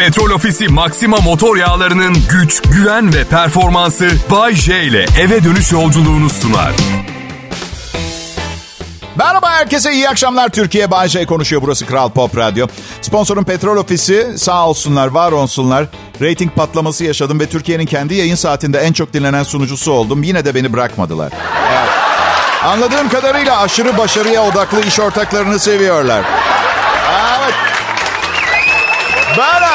Petrol Ofisi Maxima motor yağlarının güç, güven ve performansı Bay J ile eve dönüş yolculuğunu sunar. Merhaba herkese iyi akşamlar. Türkiye Bay J konuşuyor. Burası Kral Pop Radyo. Sponsorun Petrol Ofisi sağ olsunlar, var olsunlar. Rating patlaması yaşadım ve Türkiye'nin kendi yayın saatinde en çok dinlenen sunucusu oldum. Yine de beni bırakmadılar. Evet. Anladığım kadarıyla aşırı başarıya odaklı iş ortaklarını seviyorlar.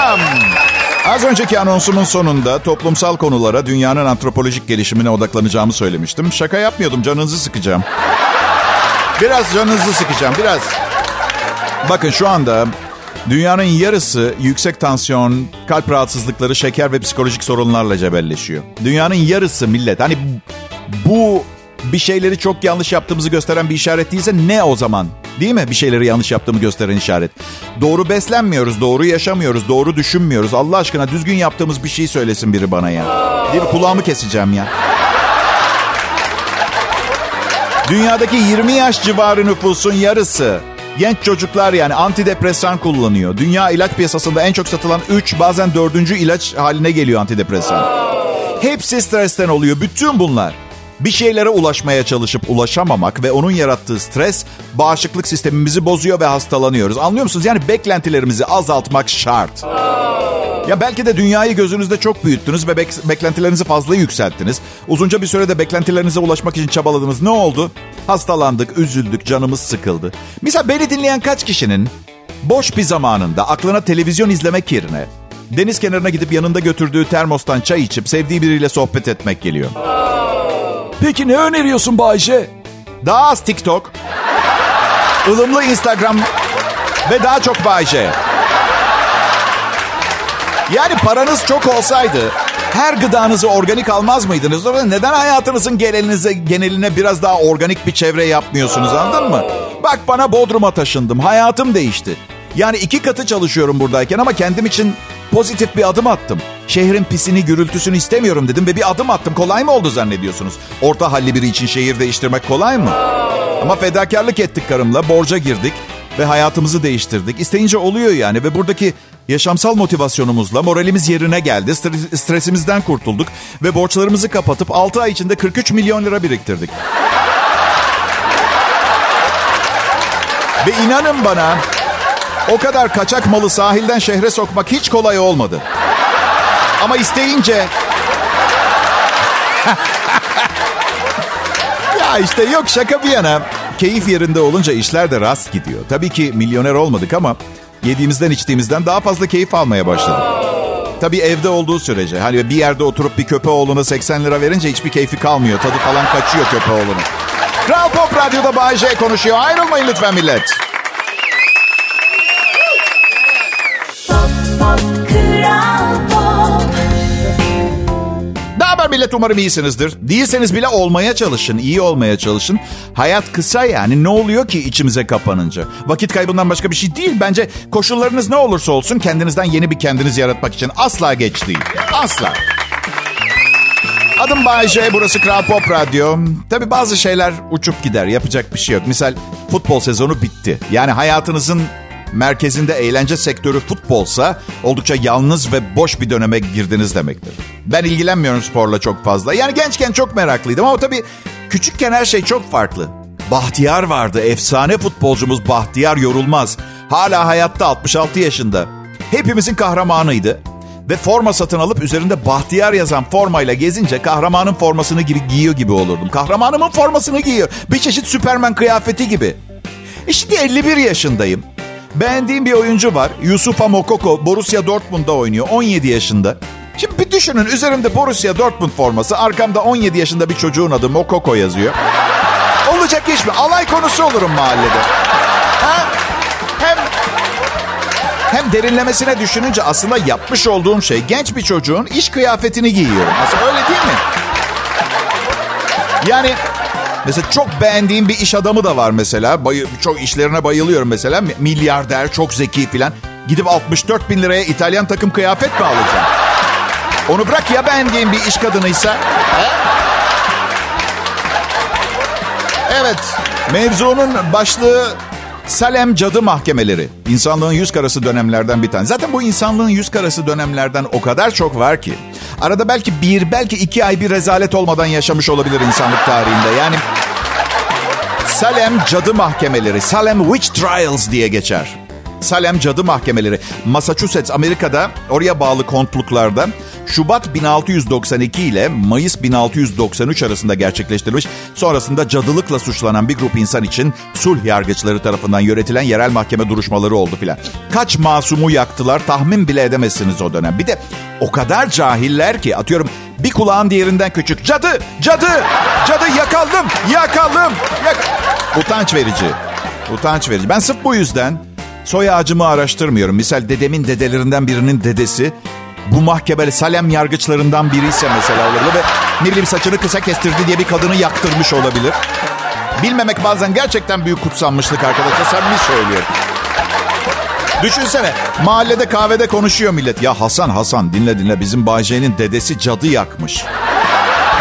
Benim. Az önceki anonsumun sonunda toplumsal konulara, dünyanın antropolojik gelişimine odaklanacağımı söylemiştim. Şaka yapmıyordum, canınızı sıkacağım. Biraz canınızı sıkacağım, biraz. Bakın şu anda dünyanın yarısı yüksek tansiyon, kalp rahatsızlıkları, şeker ve psikolojik sorunlarla cebelleşiyor. Dünyanın yarısı millet. Hani bu bir şeyleri çok yanlış yaptığımızı gösteren bir işaret değilse ne o zaman? Değil mi? Bir şeyleri yanlış yaptığımı gösteren işaret. Doğru beslenmiyoruz, doğru yaşamıyoruz, doğru düşünmüyoruz. Allah aşkına düzgün yaptığımız bir şey söylesin biri bana ya. Mi? Kulağımı keseceğim ya. Dünyadaki 20 yaş civarı nüfusun yarısı genç çocuklar yani antidepresan kullanıyor. Dünya ilaç piyasasında en çok satılan 3 bazen 4. ilaç haline geliyor antidepresan. Hepsi stresten oluyor. Bütün bunlar. Bir şeylere ulaşmaya çalışıp ulaşamamak ve onun yarattığı stres bağışıklık sistemimizi bozuyor ve hastalanıyoruz. Anlıyor musunuz? Yani beklentilerimizi azaltmak şart. Ya belki de dünyayı gözünüzde çok büyüttünüz ve bek- beklentilerinizi fazla yükselttiniz. Uzunca bir sürede beklentilerinize ulaşmak için çabaladınız. Ne oldu? Hastalandık, üzüldük, canımız sıkıldı. Misal beni dinleyen kaç kişinin boş bir zamanında aklına televizyon izlemek yerine deniz kenarına gidip yanında götürdüğü termostan çay içip sevdiği biriyle sohbet etmek geliyor. Peki ne öneriyorsun Bayce? Daha az TikTok, ılımlı Instagram ve daha çok Bayce. Yani paranız çok olsaydı her gıdanızı organik almaz mıydınız? Neden hayatınızın genelinize, geneline biraz daha organik bir çevre yapmıyorsunuz anladın mı? Bak bana Bodrum'a taşındım. Hayatım değişti. Yani iki katı çalışıyorum buradayken ama kendim için pozitif bir adım attım. Şehrin pisini, gürültüsünü istemiyorum dedim ve bir adım attım. Kolay mı oldu zannediyorsunuz? Orta halli biri için şehir değiştirmek kolay mı? Ama fedakarlık ettik karımla, borca girdik ve hayatımızı değiştirdik. İsteyince oluyor yani ve buradaki yaşamsal motivasyonumuzla moralimiz yerine geldi. Stres- Stresimizden kurtulduk ve borçlarımızı kapatıp 6 ay içinde 43 milyon lira biriktirdik. ve inanın bana o kadar kaçak malı sahilden şehre sokmak hiç kolay olmadı. Ama isteyince... ya işte yok şaka bir yana. Keyif yerinde olunca işler de rast gidiyor. Tabii ki milyoner olmadık ama yediğimizden içtiğimizden daha fazla keyif almaya başladık. Tabii evde olduğu sürece. Hani bir yerde oturup bir köpeğoğluna 80 lira verince hiçbir keyfi kalmıyor. Tadı falan kaçıyor köpeğoğlunun. Kral Pop Radyo'da Bay J konuşuyor. Ayrılmayın lütfen millet. Haber millet umarım iyisinizdir. Değilseniz bile olmaya çalışın, iyi olmaya çalışın. Hayat kısa yani ne oluyor ki içimize kapanınca? Vakit kaybından başka bir şey değil. Bence koşullarınız ne olursa olsun kendinizden yeni bir kendiniz yaratmak için asla geç değil. Asla. Adım Bayece, burası Kral Pop Radyo. Tabii bazı şeyler uçup gider, yapacak bir şey yok. Misal futbol sezonu bitti. Yani hayatınızın merkezinde eğlence sektörü futbolsa oldukça yalnız ve boş bir döneme girdiniz demektir. Ben ilgilenmiyorum sporla çok fazla. Yani gençken çok meraklıydım ama tabii küçükken her şey çok farklı. Bahtiyar vardı, efsane futbolcumuz Bahtiyar Yorulmaz. Hala hayatta 66 yaşında. Hepimizin kahramanıydı. Ve forma satın alıp üzerinde Bahtiyar yazan formayla gezince kahramanın formasını gibi giyiyor gibi olurdum. Kahramanımın formasını giyiyor. Bir çeşit Süperman kıyafeti gibi. E şimdi 51 yaşındayım. Beğendiğim bir oyuncu var. Yusufa Mokoko. Borussia Dortmund'da oynuyor. 17 yaşında. Şimdi bir düşünün üzerimde Borussia Dortmund forması. Arkamda 17 yaşında bir çocuğun adı Mokoko yazıyor. Olacak iş mi? Alay konusu olurum mahallede. Ha? Hem hem derinlemesine düşününce aslında yapmış olduğum şey genç bir çocuğun iş kıyafetini giyiyorum. Aslında öyle değil mi? Yani mesela çok beğendiğim bir iş adamı da var mesela. Bay, çok işlerine bayılıyorum mesela. Milyarder, çok zeki filan. Gidip 64 bin liraya İtalyan takım kıyafet mi alacağım? Onu bırak ya beğendiğim bir iş kadınıysa. Evet, mevzunun başlığı Salem cadı mahkemeleri. İnsanlığın yüz karası dönemlerden bir tane. Zaten bu insanlığın yüz karası dönemlerden o kadar çok var ki. Arada belki bir, belki iki ay bir rezalet olmadan yaşamış olabilir insanlık tarihinde. Yani Salem cadı mahkemeleri, Salem Witch Trials diye geçer. Salem Cadı Mahkemeleri. Massachusetts, Amerika'da oraya bağlı kontluklarda Şubat 1692 ile Mayıs 1693 arasında gerçekleştirilmiş. Sonrasında cadılıkla suçlanan bir grup insan için sulh yargıçları tarafından yönetilen yerel mahkeme duruşmaları oldu filan. Kaç masumu yaktılar tahmin bile edemezsiniz o dönem. Bir de o kadar cahiller ki atıyorum bir kulağın diğerinden küçük. Cadı, cadı, cadı yakaldım, yakaldım. Yak Utanç verici, utanç verici. Ben sırf bu yüzden soy ağacımı araştırmıyorum. Misal dedemin dedelerinden birinin dedesi bu mahkemeli Salem yargıçlarından biri ise mesela olabilir ve ne bileyim saçını kısa kestirdi diye bir kadını yaktırmış olabilir. Bilmemek bazen gerçekten büyük kutsanmışlık arkadaşlar. Samimi söylüyorum. Düşünsene mahallede kahvede konuşuyor millet. Ya Hasan Hasan dinle dinle bizim Bayce'nin dedesi cadı yakmış.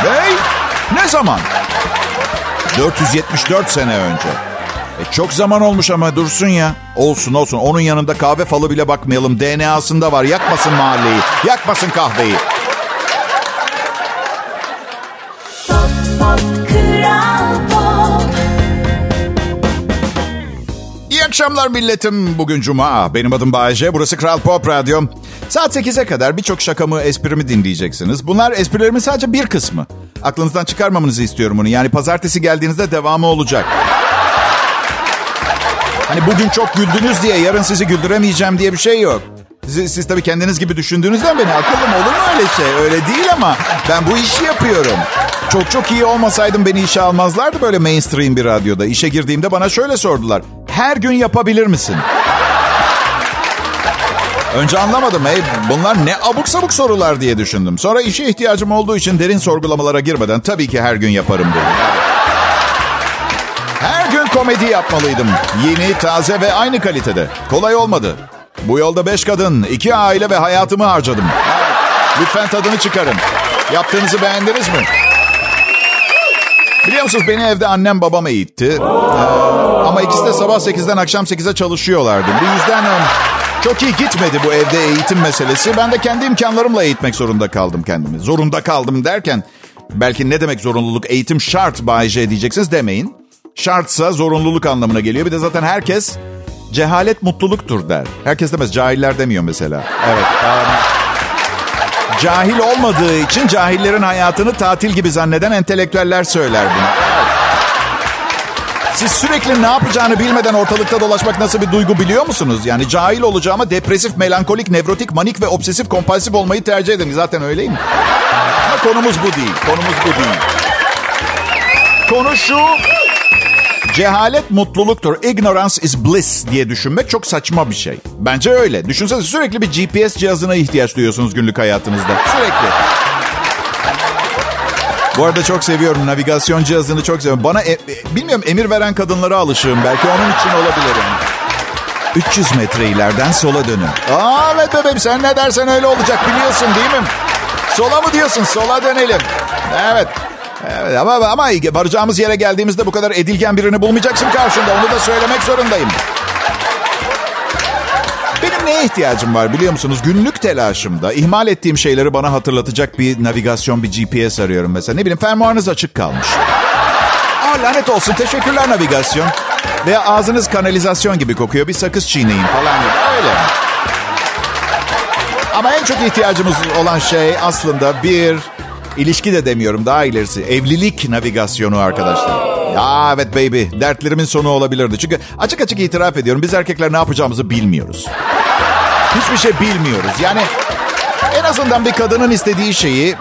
Hey ne zaman? 474 sene önce. E çok zaman olmuş ama dursun ya. Olsun olsun. Onun yanında kahve falı bile bakmayalım. DNA'sında var. Yakmasın mahalleyi. Yakmasın kahveyi. İyi akşamlar milletim. Bugün Cuma. Benim adım Bayece. Burası Kral Pop Radyo. Saat 8'e kadar birçok şakamı, esprimi dinleyeceksiniz. Bunlar esprilerimin sadece bir kısmı. Aklınızdan çıkarmamanızı istiyorum bunu. Yani pazartesi geldiğinizde devamı olacak. Hani bugün çok güldünüz diye yarın sizi güldüremeyeceğim diye bir şey yok. Siz, siz tabii kendiniz gibi düşündüğünüzden beni akıllım olur mu öyle şey? Öyle değil ama ben bu işi yapıyorum. Çok çok iyi olmasaydım beni işe almazlardı böyle mainstream bir radyoda. İşe girdiğimde bana şöyle sordular. Her gün yapabilir misin? Önce anlamadım. Hey, bunlar ne abuk sabuk sorular diye düşündüm. Sonra işe ihtiyacım olduğu için derin sorgulamalara girmeden tabii ki her gün yaparım dedim. Her gün komedi yapmalıydım. Yeni, taze ve aynı kalitede. Kolay olmadı. Bu yolda beş kadın, iki aile ve hayatımı harcadım. Lütfen tadını çıkarın. Yaptığınızı beğendiniz mi? Biliyor musunuz beni evde annem babam eğitti. Ee, ama ikisi de sabah 8'den akşam 8'e çalışıyorlardı. Bu yüzden çok iyi gitmedi bu evde eğitim meselesi. Ben de kendi imkanlarımla eğitmek zorunda kaldım kendimi. Zorunda kaldım derken belki ne demek zorunluluk? Eğitim şart Bay diyeceksiniz demeyin. Şartsa zorunluluk anlamına geliyor. Bir de zaten herkes cehalet mutluluktur der. Herkes demez cahiller demiyor mesela. Evet. Um, cahil olmadığı için cahillerin hayatını tatil gibi zanneden entelektüeller söyler bunu. Siz sürekli ne yapacağını bilmeden ortalıkta dolaşmak nasıl bir duygu biliyor musunuz? Yani cahil olacağıma depresif, melankolik, nevrotik, manik ve obsesif kompulsif olmayı tercih ederim. Zaten öyleyim. Ama konumuz bu değil. Konumuz bu değil. Konu şu. Cehalet mutluluktur. Ignorance is bliss diye düşünmek çok saçma bir şey. Bence öyle. Düşünsene sürekli bir GPS cihazına ihtiyaç duyuyorsunuz günlük hayatınızda. Sürekli. Bu arada çok seviyorum. Navigasyon cihazını çok seviyorum. Bana e, e, bilmiyorum emir veren kadınlara alışığım. Belki onun için olabilir yani. 300 metre ileriden sola dönün. Aa evet bebeğim sen ne dersen öyle olacak biliyorsun değil mi? Sola mı diyorsun? Sola dönelim. Evet. Evet ama, ama varacağımız yere geldiğimizde bu kadar edilgen birini bulmayacaksın karşında. Onu da söylemek zorundayım. Benim neye ihtiyacım var biliyor musunuz? Günlük telaşımda ihmal ettiğim şeyleri bana hatırlatacak bir navigasyon, bir GPS arıyorum mesela. Ne bileyim fermuarınız açık kalmış. Aa lanet olsun teşekkürler navigasyon. Veya ağzınız kanalizasyon gibi kokuyor bir sakız çiğneyin falan gibi. Öyle. Ama en çok ihtiyacımız olan şey aslında bir ilişki de demiyorum daha ilerisi. Evlilik navigasyonu arkadaşlar. Ya evet baby dertlerimin sonu olabilirdi. Çünkü açık açık itiraf ediyorum biz erkekler ne yapacağımızı bilmiyoruz. Hiçbir şey bilmiyoruz. Yani en azından bir kadının istediği şeyi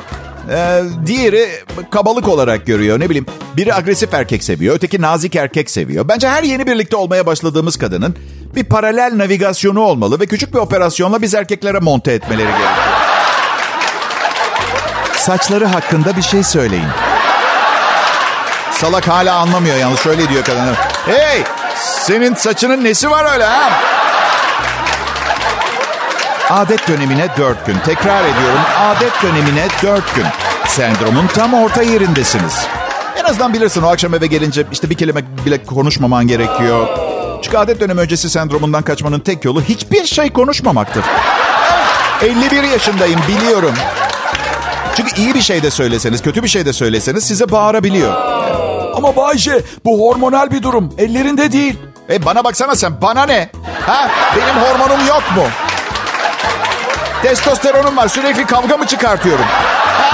e, diğeri kabalık olarak görüyor. Ne bileyim biri agresif erkek seviyor, öteki nazik erkek seviyor. Bence her yeni birlikte olmaya başladığımız kadının bir paralel navigasyonu olmalı ve küçük bir operasyonla biz erkeklere monte etmeleri gerekiyor. Saçları hakkında bir şey söyleyin. Salak hala anlamıyor yalnız şöyle diyor kadın. Hey senin saçının nesi var öyle ha? Adet dönemine dört gün. Tekrar ediyorum adet dönemine dört gün. Sendromun tam orta yerindesiniz. En azından bilirsin o akşam eve gelince işte bir kelime bile konuşmaman gerekiyor. Çünkü adet dönemi öncesi sendromundan kaçmanın tek yolu hiçbir şey konuşmamaktır. 51 yaşındayım biliyorum. Çünkü iyi bir şey de söyleseniz, kötü bir şey de söyleseniz size bağırabiliyor. Ama Bayce bu hormonal bir durum. Ellerinde değil. E bana baksana sen, bana ne? Ha? Benim hormonum yok mu? Testosteronum var, sürekli kavga mı çıkartıyorum? Ha?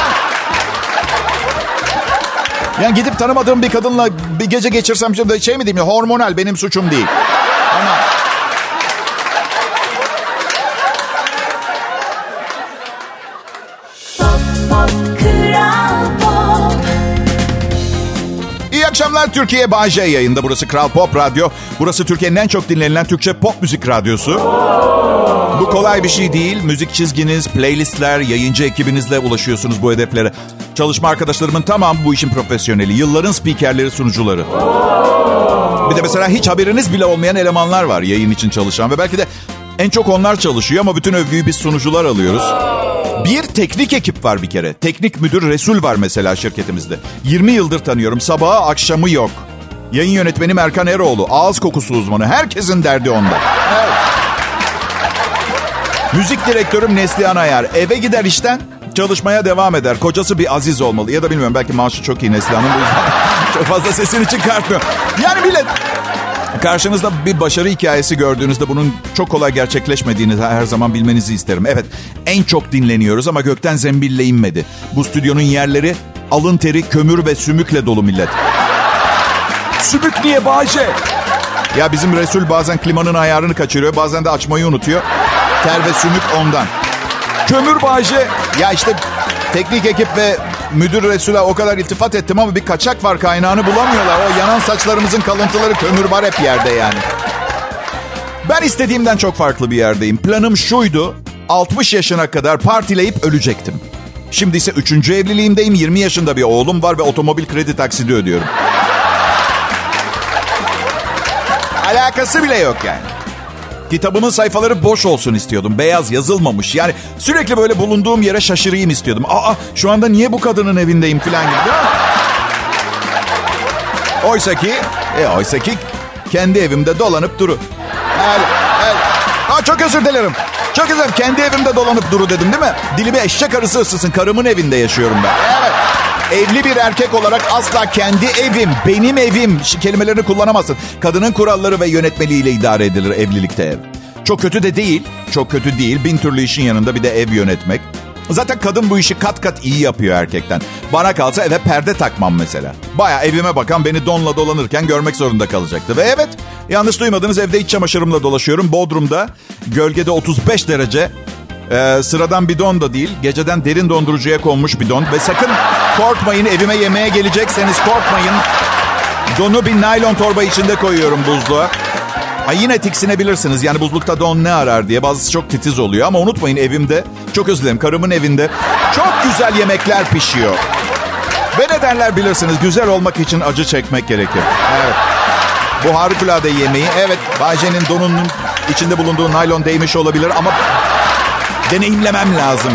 Yani gidip tanımadığım bir kadınla bir gece geçirsem şey mi diyeyim ya hormonal benim suçum değil. Ama Akşamlar Türkiye J yayında. Burası Kral Pop Radyo. Burası Türkiye'nin en çok dinlenilen Türkçe pop müzik radyosu. Bu kolay bir şey değil. Müzik çizginiz, playlistler, yayıncı ekibinizle ulaşıyorsunuz bu hedeflere. Çalışma arkadaşlarımın tamam bu işin profesyoneli. Yılların spikerleri, sunucuları. Bir de mesela hiç haberiniz bile olmayan elemanlar var yayın için çalışan. Ve belki de en çok onlar çalışıyor ama bütün övgüyü biz sunucular alıyoruz. Bir teknik ekip var bir kere. Teknik müdür Resul var mesela şirketimizde. 20 yıldır tanıyorum. Sabahı akşamı yok. Yayın yönetmeni Erkan Eroğlu. Ağız kokusu uzmanı. Herkesin derdi onda. Müzik direktörüm Neslihan Ayar. Eve gider işten çalışmaya devam eder. Kocası bir aziz olmalı. Ya da bilmiyorum belki maaşı çok iyi Neslihan'ın. Bu çok fazla sesini çıkartmıyor. Yani millet Karşınızda bir başarı hikayesi gördüğünüzde bunun çok kolay gerçekleşmediğini her zaman bilmenizi isterim. Evet en çok dinleniyoruz ama gökten zembille inmedi. Bu stüdyonun yerleri alın teri, kömür ve sümükle dolu millet. Sümük niye Bayce? Ya bizim Resul bazen klimanın ayarını kaçırıyor bazen de açmayı unutuyor. Ter ve sümük ondan. Kömür Bayce. Ya işte teknik ekip ve müdür Resul'a o kadar iltifat ettim ama bir kaçak var kaynağını bulamıyorlar. O yanan saçlarımızın kalıntıları kömür var hep yerde yani. Ben istediğimden çok farklı bir yerdeyim. Planım şuydu. 60 yaşına kadar partileyip ölecektim. Şimdi ise 3. evliliğimdeyim. 20 yaşında bir oğlum var ve otomobil kredi taksidi ödüyorum. Alakası bile yok yani. Kitabımın sayfaları boş olsun istiyordum. Beyaz yazılmamış. Yani sürekli böyle bulunduğum yere şaşırayım istiyordum. Aa şu anda niye bu kadının evindeyim falan gibi? Oysa ki, e, oysa ki kendi evimde dolanıp duru. El, el. Aa, çok özür dilerim. Çok özür dilerim. Kendi evimde dolanıp duru dedim değil mi? Dilimi eşek arısı ısısın. Karımın evinde yaşıyorum ben. Evet. Evli bir erkek olarak asla kendi evim, benim evim kelimelerini kullanamazsın. Kadının kuralları ve yönetmeliğiyle idare edilir evlilikte ev. Çok kötü de değil, çok kötü değil. Bin türlü işin yanında bir de ev yönetmek. Zaten kadın bu işi kat kat iyi yapıyor erkekten. Bana kalsa eve perde takmam mesela. Baya evime bakan beni donla dolanırken görmek zorunda kalacaktı. Ve evet yanlış duymadınız evde iç çamaşırımla dolaşıyorum. Bodrum'da gölgede 35 derece ee, sıradan bir don da değil. Geceden derin dondurucuya konmuş bir don. Ve sakın korkmayın evime yemeğe gelecekseniz korkmayın. Donu bir naylon torba içinde koyuyorum buzluğa. Ha yine tiksinebilirsiniz. Yani buzlukta don ne arar diye. Bazısı çok titiz oluyor. Ama unutmayın evimde, çok özür dilerim karımın evinde çok güzel yemekler pişiyor. Ve ne bilirsiniz. Güzel olmak için acı çekmek gerekir. Evet. Bu harikulade yemeği. Evet Bayce'nin donunun içinde bulunduğu naylon değmiş olabilir ama deneyimlemem lazım.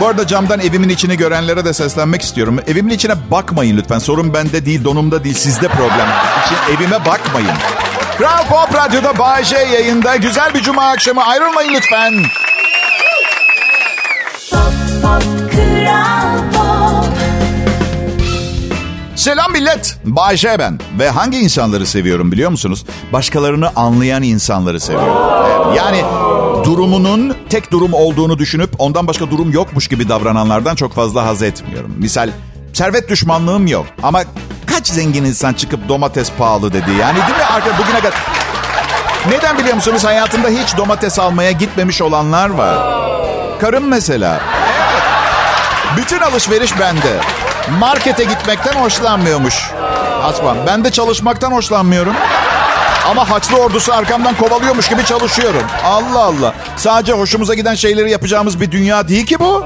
Bu arada camdan evimin içini görenlere de seslenmek istiyorum. Evimin içine bakmayın lütfen. Sorun bende değil, donumda değil. Sizde problem. İçin, evime bakmayın. Kral Pop Radyo'da Bay J yayında. Güzel bir cuma akşamı. Ayrılmayın lütfen. Selam millet. Bay J ben. Ve hangi insanları seviyorum biliyor musunuz? Başkalarını anlayan insanları seviyorum. Yani durumunun tek durum olduğunu düşünüp ondan başka durum yokmuş gibi davrananlardan çok fazla haz etmiyorum. Misal servet düşmanlığım yok ama kaç zengin insan çıkıp domates pahalı dedi. Yani değil mi arkadaşlar bugüne kadar... Neden biliyor musunuz hayatında hiç domates almaya gitmemiş olanlar var. Karım mesela. Evet. Bütün alışveriş bende. Markete gitmekten hoşlanmıyormuş. Aslan ben de çalışmaktan hoşlanmıyorum. Ama haçlı ordusu arkamdan kovalıyormuş gibi çalışıyorum. Allah Allah. Sadece hoşumuza giden şeyleri yapacağımız bir dünya değil ki bu.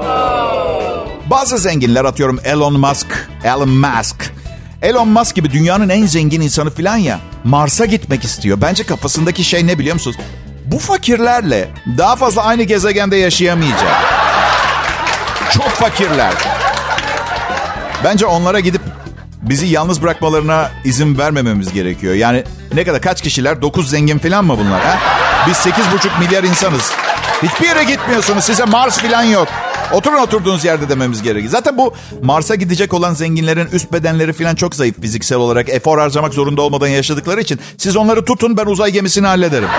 Bazı zenginler atıyorum Elon Musk, Elon Musk. Elon Musk gibi dünyanın en zengin insanı falan ya. Mars'a gitmek istiyor. Bence kafasındaki şey ne biliyor musunuz? Bu fakirlerle daha fazla aynı gezegende yaşayamayacak. Çok fakirler. Bence onlara gidip bizi yalnız bırakmalarına izin vermememiz gerekiyor. Yani ne kadar kaç kişiler? 9 zengin falan mı bunlar? Ha? Biz 8,5 milyar insanız. Hiçbir yere gitmiyorsunuz. Size Mars falan yok. Oturun oturduğunuz yerde dememiz gerekiyor. Zaten bu Mars'a gidecek olan zenginlerin üst bedenleri falan çok zayıf fiziksel olarak. Efor harcamak zorunda olmadan yaşadıkları için. Siz onları tutun ben uzay gemisini hallederim.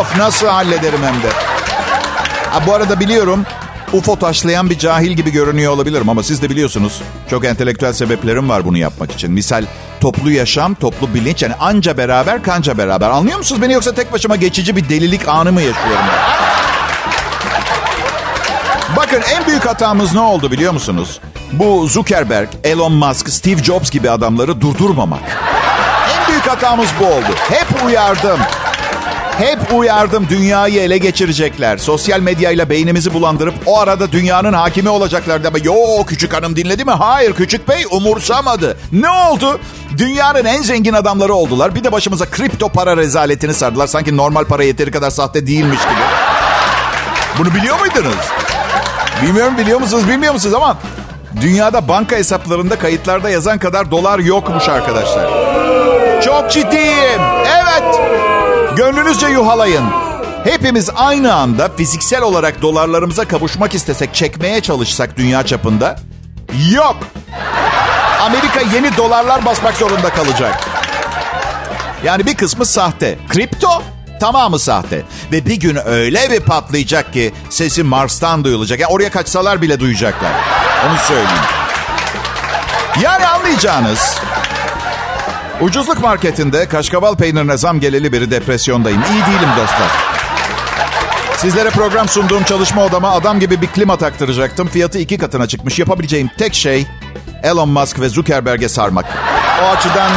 of nasıl hallederim hem de. Ha, bu arada biliyorum UFO taşlayan bir cahil gibi görünüyor olabilirim ama siz de biliyorsunuz çok entelektüel sebeplerim var bunu yapmak için. Misal toplu yaşam, toplu bilinç yani anca beraber kanca beraber. Anlıyor musunuz beni yoksa tek başıma geçici bir delilik anı mı yaşıyorum ben? Bakın en büyük hatamız ne oldu biliyor musunuz? Bu Zuckerberg, Elon Musk, Steve Jobs gibi adamları durdurmamak. En büyük hatamız bu oldu. Hep uyardım. Hep uyardım dünyayı ele geçirecekler. Sosyal medyayla beynimizi bulandırıp o arada dünyanın hakimi olacaklar ama yo küçük hanım dinledi mi? Hayır küçük bey umursamadı. Ne oldu? Dünyanın en zengin adamları oldular. Bir de başımıza kripto para rezaletini sardılar. Sanki normal para yeteri kadar sahte değilmiş gibi. Bunu biliyor muydunuz? Bilmiyorum biliyor musunuz bilmiyor musunuz ama dünyada banka hesaplarında kayıtlarda yazan kadar dolar yokmuş arkadaşlar. Çok ciddiyim. Evet. Gönlünüzce yuhalayın. Hepimiz aynı anda fiziksel olarak dolarlarımıza kavuşmak istesek, çekmeye çalışsak dünya çapında yok. Amerika yeni dolarlar basmak zorunda kalacak. Yani bir kısmı sahte. Kripto tamamı sahte. Ve bir gün öyle bir patlayacak ki sesi Mars'tan duyulacak. Yani oraya kaçsalar bile duyacaklar. Onu söyleyeyim. Yani anlayacağınız Ucuzluk marketinde kaşkaval peynirine zam geleli beri depresyondayım. İyi değilim dostlar. Sizlere program sunduğum çalışma odama adam gibi bir klima taktıracaktım. Fiyatı iki katına çıkmış. Yapabileceğim tek şey Elon Musk ve Zuckerberg'e sarmak. O açıdan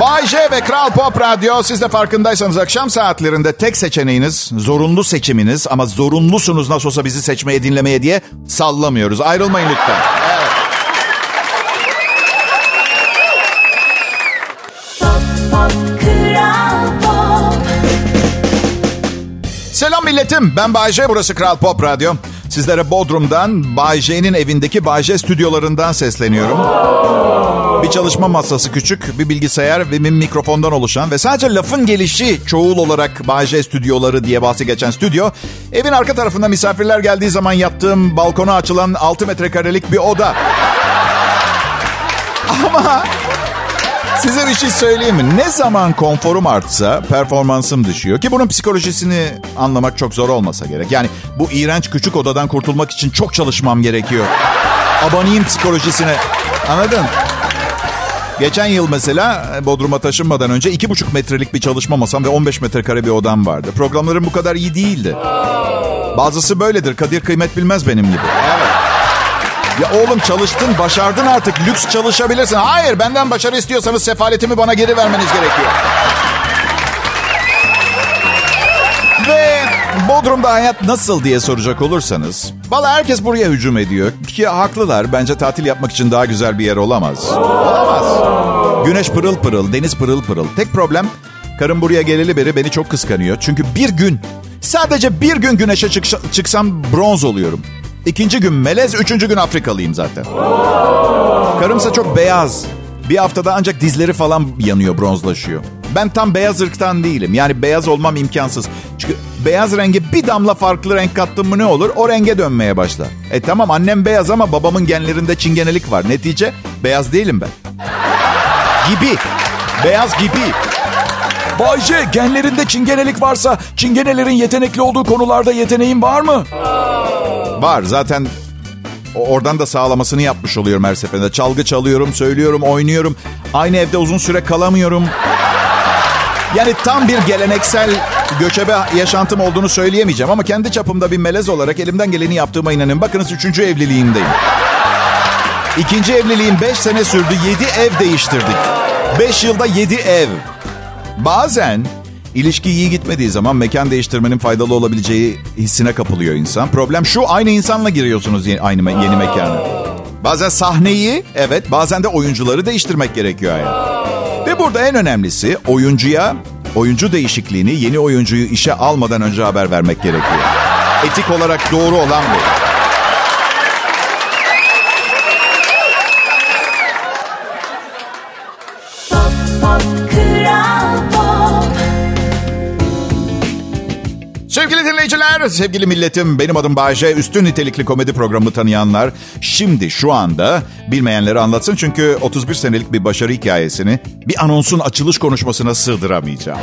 Bay J ve Kral Pop Radyo siz de farkındaysanız akşam saatlerinde tek seçeneğiniz, zorunlu seçiminiz ama zorunlusunuz nasıl olsa bizi seçmeye dinlemeye diye sallamıyoruz. Ayrılmayın lütfen. Milletim. Ben Bayce. Burası Kral Pop Radyo. Sizlere Bodrum'dan Bayce'nin evindeki Bayce stüdyolarından sesleniyorum. Bir çalışma masası küçük, bir bilgisayar ve bir mikrofondan oluşan ve sadece lafın gelişi çoğul olarak Bayce stüdyoları diye bahsi geçen stüdyo. Evin arka tarafında misafirler geldiği zaman yattığım balkona açılan 6 metrekarelik bir oda. Ama Size bir şey söyleyeyim mi? Ne zaman konforum artsa performansım düşüyor. Ki bunun psikolojisini anlamak çok zor olmasa gerek. Yani bu iğrenç küçük odadan kurtulmak için çok çalışmam gerekiyor. Aboneyim psikolojisine. Anladın? Geçen yıl mesela Bodrum'a taşınmadan önce iki buçuk metrelik bir çalışma masam ve 15 metrekare bir odam vardı. Programlarım bu kadar iyi değildi. Bazısı böyledir. Kadir kıymet bilmez benim gibi. Evet. Ya oğlum çalıştın, başardın artık. Lüks çalışabilirsin. Hayır, benden başarı istiyorsanız sefaletimi bana geri vermeniz gerekiyor. Ve Bodrum'da hayat nasıl diye soracak olursanız. Valla herkes buraya hücum ediyor. Ki haklılar. Bence tatil yapmak için daha güzel bir yer olamaz. Olamaz. Güneş pırıl pırıl, deniz pırıl pırıl. Tek problem karım buraya geleli beri beni çok kıskanıyor. Çünkü bir gün, sadece bir gün güneşe çık çıksam bronz oluyorum. İkinci gün melez, üçüncü gün Afrikalıyım zaten. Karımsa çok beyaz. Bir haftada ancak dizleri falan yanıyor, bronzlaşıyor. Ben tam beyaz ırktan değilim. Yani beyaz olmam imkansız. Çünkü beyaz rengi bir damla farklı renk kattım mı ne olur? O renge dönmeye başlar. E tamam annem beyaz ama babamın genlerinde çingenelik var. Netice beyaz değilim ben. Gibi. Beyaz gibi. Bayce genlerinde çingenelik varsa çingenelerin yetenekli olduğu konularda yeteneğin var mı? Var zaten oradan da sağlamasını yapmış oluyorum her seferinde. Çalgı çalıyorum, söylüyorum, oynuyorum. Aynı evde uzun süre kalamıyorum. Yani tam bir geleneksel göçebe yaşantım olduğunu söyleyemeyeceğim ama kendi çapımda bir melez olarak elimden geleni yaptığıma inanın. Bakınız üçüncü evliliğimdeyim. İkinci evliliğim beş sene sürdü. Yedi ev değiştirdik. Beş yılda yedi ev. Bazen İlişki iyi gitmediği zaman mekan değiştirmenin faydalı olabileceği hissine kapılıyor insan. Problem şu aynı insanla giriyorsunuz yeni, aynı yeni mekana. Bazen sahneyi evet bazen de oyuncuları değiştirmek gerekiyor hayat. Ve burada en önemlisi oyuncuya oyuncu değişikliğini yeni oyuncuyu işe almadan önce haber vermek gerekiyor. Etik olarak doğru olan bu. Sevgili milletim. Benim adım Bayece. Üstün nitelikli komedi programı tanıyanlar şimdi şu anda bilmeyenleri anlatsın. Çünkü 31 senelik bir başarı hikayesini bir anonsun açılış konuşmasına sığdıramayacağım.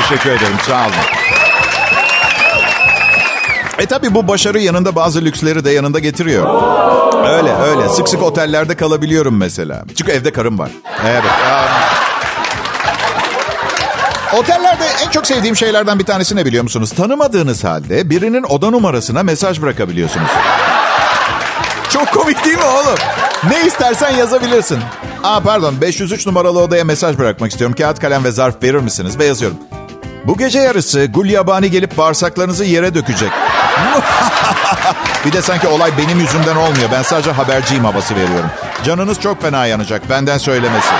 Teşekkür ederim. Sağ olun. E tabi bu başarı yanında bazı lüksleri de yanında getiriyor. Öyle öyle. Sık sık otellerde kalabiliyorum mesela. Çünkü evde karım var. Evet. Um... Otellerde en çok sevdiğim şeylerden bir tanesi ne biliyor musunuz? Tanımadığınız halde birinin oda numarasına mesaj bırakabiliyorsunuz. Çok komik değil mi oğlum? Ne istersen yazabilirsin. Aa pardon 503 numaralı odaya mesaj bırakmak istiyorum. Kağıt kalem ve zarf verir misiniz? Ve yazıyorum. Bu gece yarısı Gulyabani gelip bağırsaklarınızı yere dökecek. bir de sanki olay benim yüzümden olmuyor. Ben sadece haberciyim havası veriyorum. Canınız çok fena yanacak. Benden söylemesi.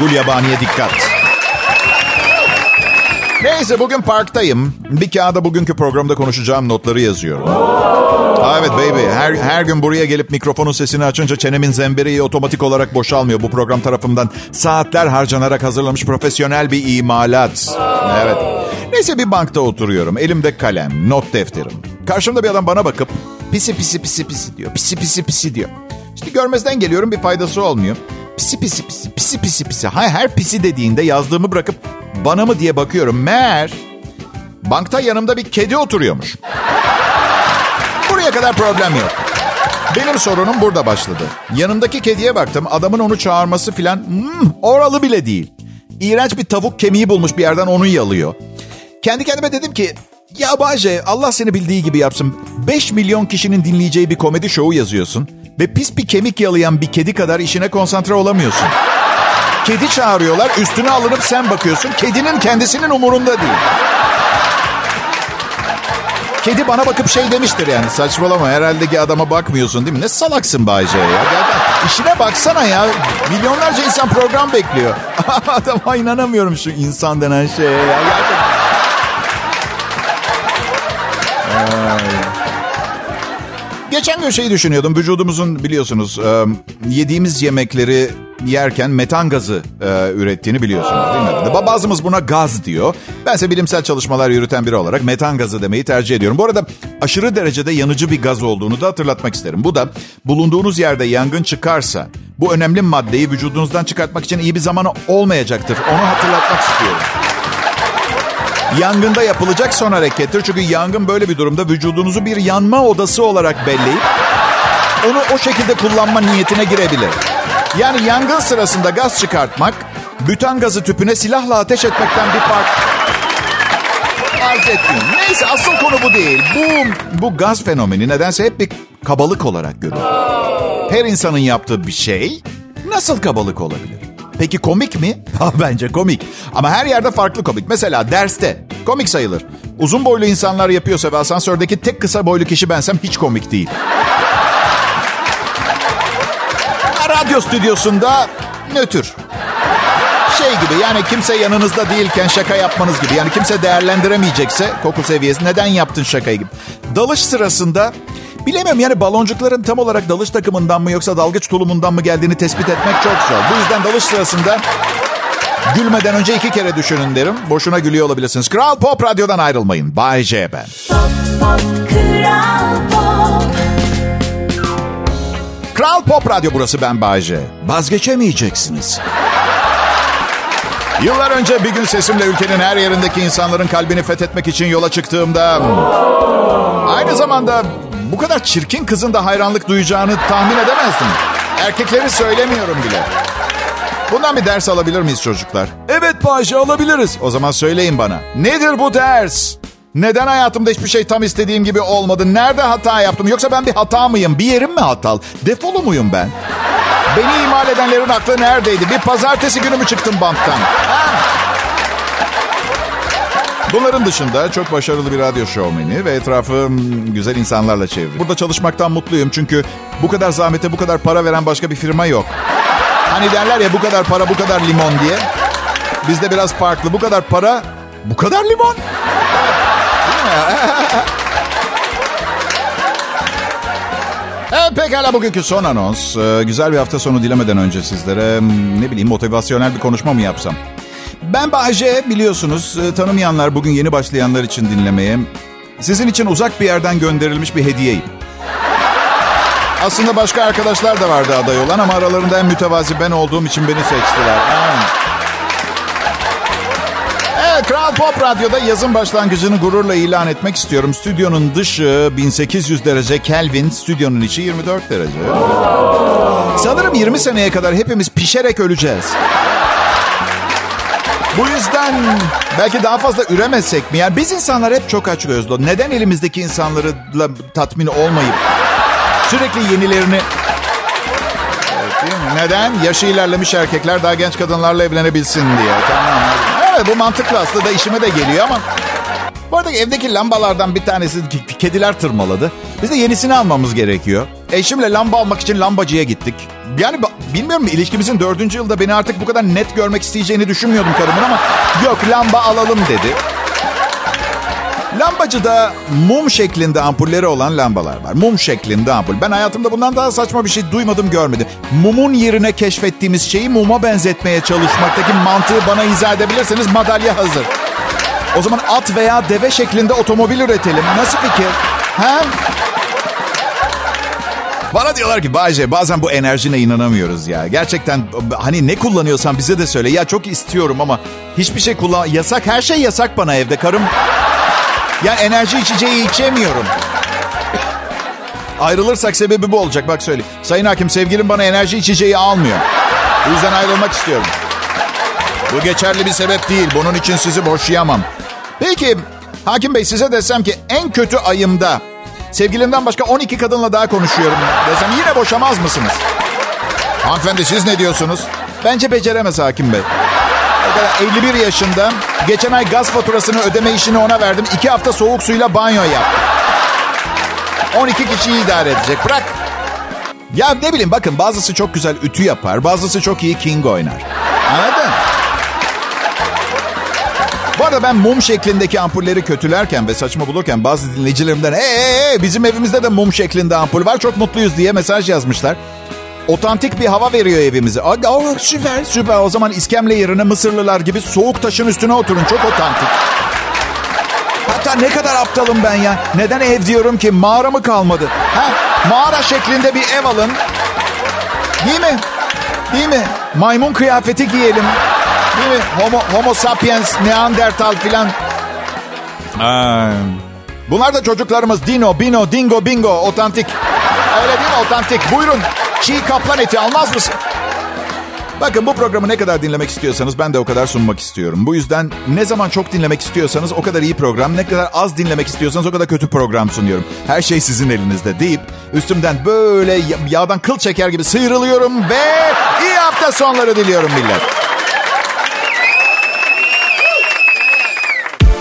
Gulyabani'ye dikkat. Neyse bugün parktayım. Bir kağıda bugünkü programda konuşacağım notları yazıyorum. evet baby. Her, her gün buraya gelip mikrofonun sesini açınca çenemin zembereği otomatik olarak boşalmıyor. Bu program tarafından saatler harcanarak hazırlamış profesyonel bir imalat. Evet. Neyse bir bankta oturuyorum. Elimde kalem, not defterim. Karşımda bir adam bana bakıp pisi pisi pisi pisi diyor. Pisi pisi pisi diyor. İşte görmezden geliyorum bir faydası olmuyor. Pisi pisi pisi pisi pisi pisi. Hayır her pisi dediğinde yazdığımı bırakıp bana mı diye bakıyorum. Meğer bankta yanımda bir kedi oturuyormuş. Buraya kadar problem yok. Benim sorunum burada başladı. Yanımdaki kediye baktım. Adamın onu çağırması filan hmm, oralı bile değil. İğrenç bir tavuk kemiği bulmuş bir yerden onu yalıyor. Kendi kendime dedim ki ya Bahçe Allah seni bildiği gibi yapsın. 5 milyon kişinin dinleyeceği bir komedi şovu yazıyorsun. Ve pis bir kemik yalayan bir kedi kadar işine konsantre olamıyorsun. Kedi çağırıyorlar, üstüne alınıp sen bakıyorsun. Kedinin kendisinin umurunda değil. Kedi bana bakıp şey demiştir yani saçmalama herhalde ki adama bakmıyorsun değil mi? Ne salaksın Bayce ya. Gerçekten, işine baksana ya. Milyonlarca insan program bekliyor. Adama inanamıyorum şu insan denen şeye ya. Gerçekten. Geçen gün şeyi düşünüyordum. Vücudumuzun biliyorsunuz yediğimiz yemekleri yerken metan gazı e, ürettiğini biliyorsunuz değil mi? Bazımız buna gaz diyor. Bense bilimsel çalışmalar yürüten biri olarak metan gazı demeyi tercih ediyorum. Bu arada aşırı derecede yanıcı bir gaz olduğunu da hatırlatmak isterim. Bu da bulunduğunuz yerde yangın çıkarsa bu önemli maddeyi vücudunuzdan çıkartmak için iyi bir zaman olmayacaktır. Onu hatırlatmak istiyorum. Yangında yapılacak son harekettir. Çünkü yangın böyle bir durumda vücudunuzu bir yanma odası olarak belleyip onu o şekilde kullanma niyetine girebilir. Yani yangın sırasında gaz çıkartmak, bütan gazı tüpüne silahla ateş etmekten bir fark arz etmiyor. Neyse asıl konu bu değil. Bu, bu gaz fenomeni nedense hep bir kabalık olarak görülür. Her insanın yaptığı bir şey nasıl kabalık olabilir? Peki komik mi? Bence komik. Ama her yerde farklı komik. Mesela derste komik sayılır. Uzun boylu insanlar yapıyorsa ve asansördeki tek kısa boylu kişi bensem hiç komik değil. radyo stüdyosunda nötr. Şey gibi yani kimse yanınızda değilken şaka yapmanız gibi. Yani kimse değerlendiremeyecekse koku seviyesi neden yaptın şakayı gibi. Dalış sırasında Bilemiyorum yani baloncukların tam olarak dalış takımından mı yoksa dalgıç tulumundan mı geldiğini tespit etmek çok zor. Bu yüzden dalış sırasında gülmeden önce iki kere düşünün derim. Boşuna gülüyor olabilirsiniz. Kral Pop Radyo'dan ayrılmayın. Bay J ben. Pop, pop, Kral Pop. Kral Pop Radyo burası ben Bayce. Vazgeçemeyeceksiniz. Yıllar önce bir gün sesimle ülkenin her yerindeki insanların kalbini fethetmek için yola çıktığımda... Aynı zamanda bu kadar çirkin kızın da hayranlık duyacağını tahmin edemezdim. Erkekleri söylemiyorum bile. Bundan bir ders alabilir miyiz çocuklar? Evet Bayce alabiliriz. O zaman söyleyin bana. Nedir bu ders? Neden hayatımda hiçbir şey tam istediğim gibi olmadı? Nerede hata yaptım? Yoksa ben bir hata mıyım? Bir yerim mi hatalı? Defolu muyum ben? Beni imal edenlerin aklı neredeydi? Bir pazartesi günü mü çıktım banktan? Bunların dışında çok başarılı bir radyo şovmeni ve etrafı güzel insanlarla çevrili. Burada çalışmaktan mutluyum çünkü bu kadar zahmete bu kadar para veren başka bir firma yok. Hani derler ya bu kadar para bu kadar limon diye. Bizde biraz farklı. Bu kadar para bu kadar limon. Evet pekala bugünkü son anons. Ee, güzel bir hafta sonu dilemeden önce sizlere ne bileyim motivasyonel bir konuşma mı yapsam? Ben Bahçe biliyorsunuz. E, tanımayanlar bugün yeni başlayanlar için dinlemeye. Sizin için uzak bir yerden gönderilmiş bir hediyeyim. Aslında başka arkadaşlar da vardı aday olan ama aralarında en mütevazi ben olduğum için beni seçtiler. Evet, Kral Pop Radyo'da yazın başlangıcını gururla ilan etmek istiyorum. Stüdyonun dışı 1800 derece Kelvin, stüdyonun içi 24 derece. Sanırım 20 seneye kadar hepimiz pişerek öleceğiz. Bu yüzden belki daha fazla üremesek mi? Yani biz insanlar hep çok aç gözlü. Neden elimizdeki insanlarla tatmin olmayıp sürekli yenilerini... Evet? Neden? Yaşı ilerlemiş erkekler daha genç kadınlarla evlenebilsin diye. Tamam. Evet bu mantıklı aslında işime de geliyor ama... Bu arada evdeki lambalardan bir tanesi kediler tırmaladı. Biz de yenisini almamız gerekiyor. Eşimle lamba almak için lambacıya gittik. Yani bilmiyorum ilişkimizin dördüncü yılda beni artık bu kadar net görmek isteyeceğini düşünmüyordum karımın ama yok lamba alalım dedi. Lambacıda mum şeklinde ampulleri olan lambalar var. Mum şeklinde ampul. Ben hayatımda bundan daha saçma bir şey duymadım görmedim. Mumun yerine keşfettiğimiz şeyi muma benzetmeye çalışmaktaki mantığı bana izah edebilirseniz madalya hazır. O zaman at veya deve şeklinde otomobil üretelim. Nasıl fikir? Ha? Bana diyorlar ki Bayce bazen bu enerjine inanamıyoruz ya. Gerçekten hani ne kullanıyorsan bize de söyle. Ya çok istiyorum ama hiçbir şey kullan... Yasak her şey yasak bana evde. Karım... Yani enerji içeceği içemiyorum. Ayrılırsak sebebi bu olacak bak söyle. Sayın Hakim sevgilim bana enerji içeceği almıyor. Bu yüzden ayrılmak istiyorum. Bu geçerli bir sebep değil. Bunun için sizi boşayamam. Peki Hakim Bey size desem ki en kötü ayımda sevgilimden başka 12 kadınla daha konuşuyorum desem yine boşamaz mısınız? Hanımefendi siz ne diyorsunuz? Bence beceremez Hakim Bey. O kadar 51 yaşında. Geçen ay gaz faturasını ödeme işini ona verdim. İki hafta soğuk suyla banyo yaptı. 12 kişiyi idare edecek. Bırak. Ya ne bileyim bakın bazısı çok güzel ütü yapar. Bazısı çok iyi king oynar. Anladın? Arada ben mum şeklindeki ampulleri kötülerken ve saçma bulurken bazı dinleyicilerimden hey, hey, hey, bizim evimizde de mum şeklinde ampul var çok mutluyuz diye mesaj yazmışlar. Otantik bir hava veriyor evimize. Aa, süper süper o zaman iskemle yerine Mısırlılar gibi soğuk taşın üstüne oturun çok otantik. Hatta ne kadar aptalım ben ya. Neden ev diyorum ki mağara mı kalmadı? Ha, mağara şeklinde bir ev alın. Değil mi? Değil mi? Maymun kıyafeti giyelim. Değil mi? Homo, homo sapiens, Neandertal filan. Bunlar da çocuklarımız. Dino, Bino, Dingo, Bingo. Otantik. Öyle değil mi? Otantik. Buyurun. Çiğ kaplan eti almaz mısın? Bakın bu programı ne kadar dinlemek istiyorsanız ben de o kadar sunmak istiyorum. Bu yüzden ne zaman çok dinlemek istiyorsanız o kadar iyi program, ne kadar az dinlemek istiyorsanız o kadar kötü program sunuyorum. Her şey sizin elinizde deyip üstümden böyle yağdan kıl çeker gibi sıyrılıyorum ve iyi hafta sonları diliyorum millet.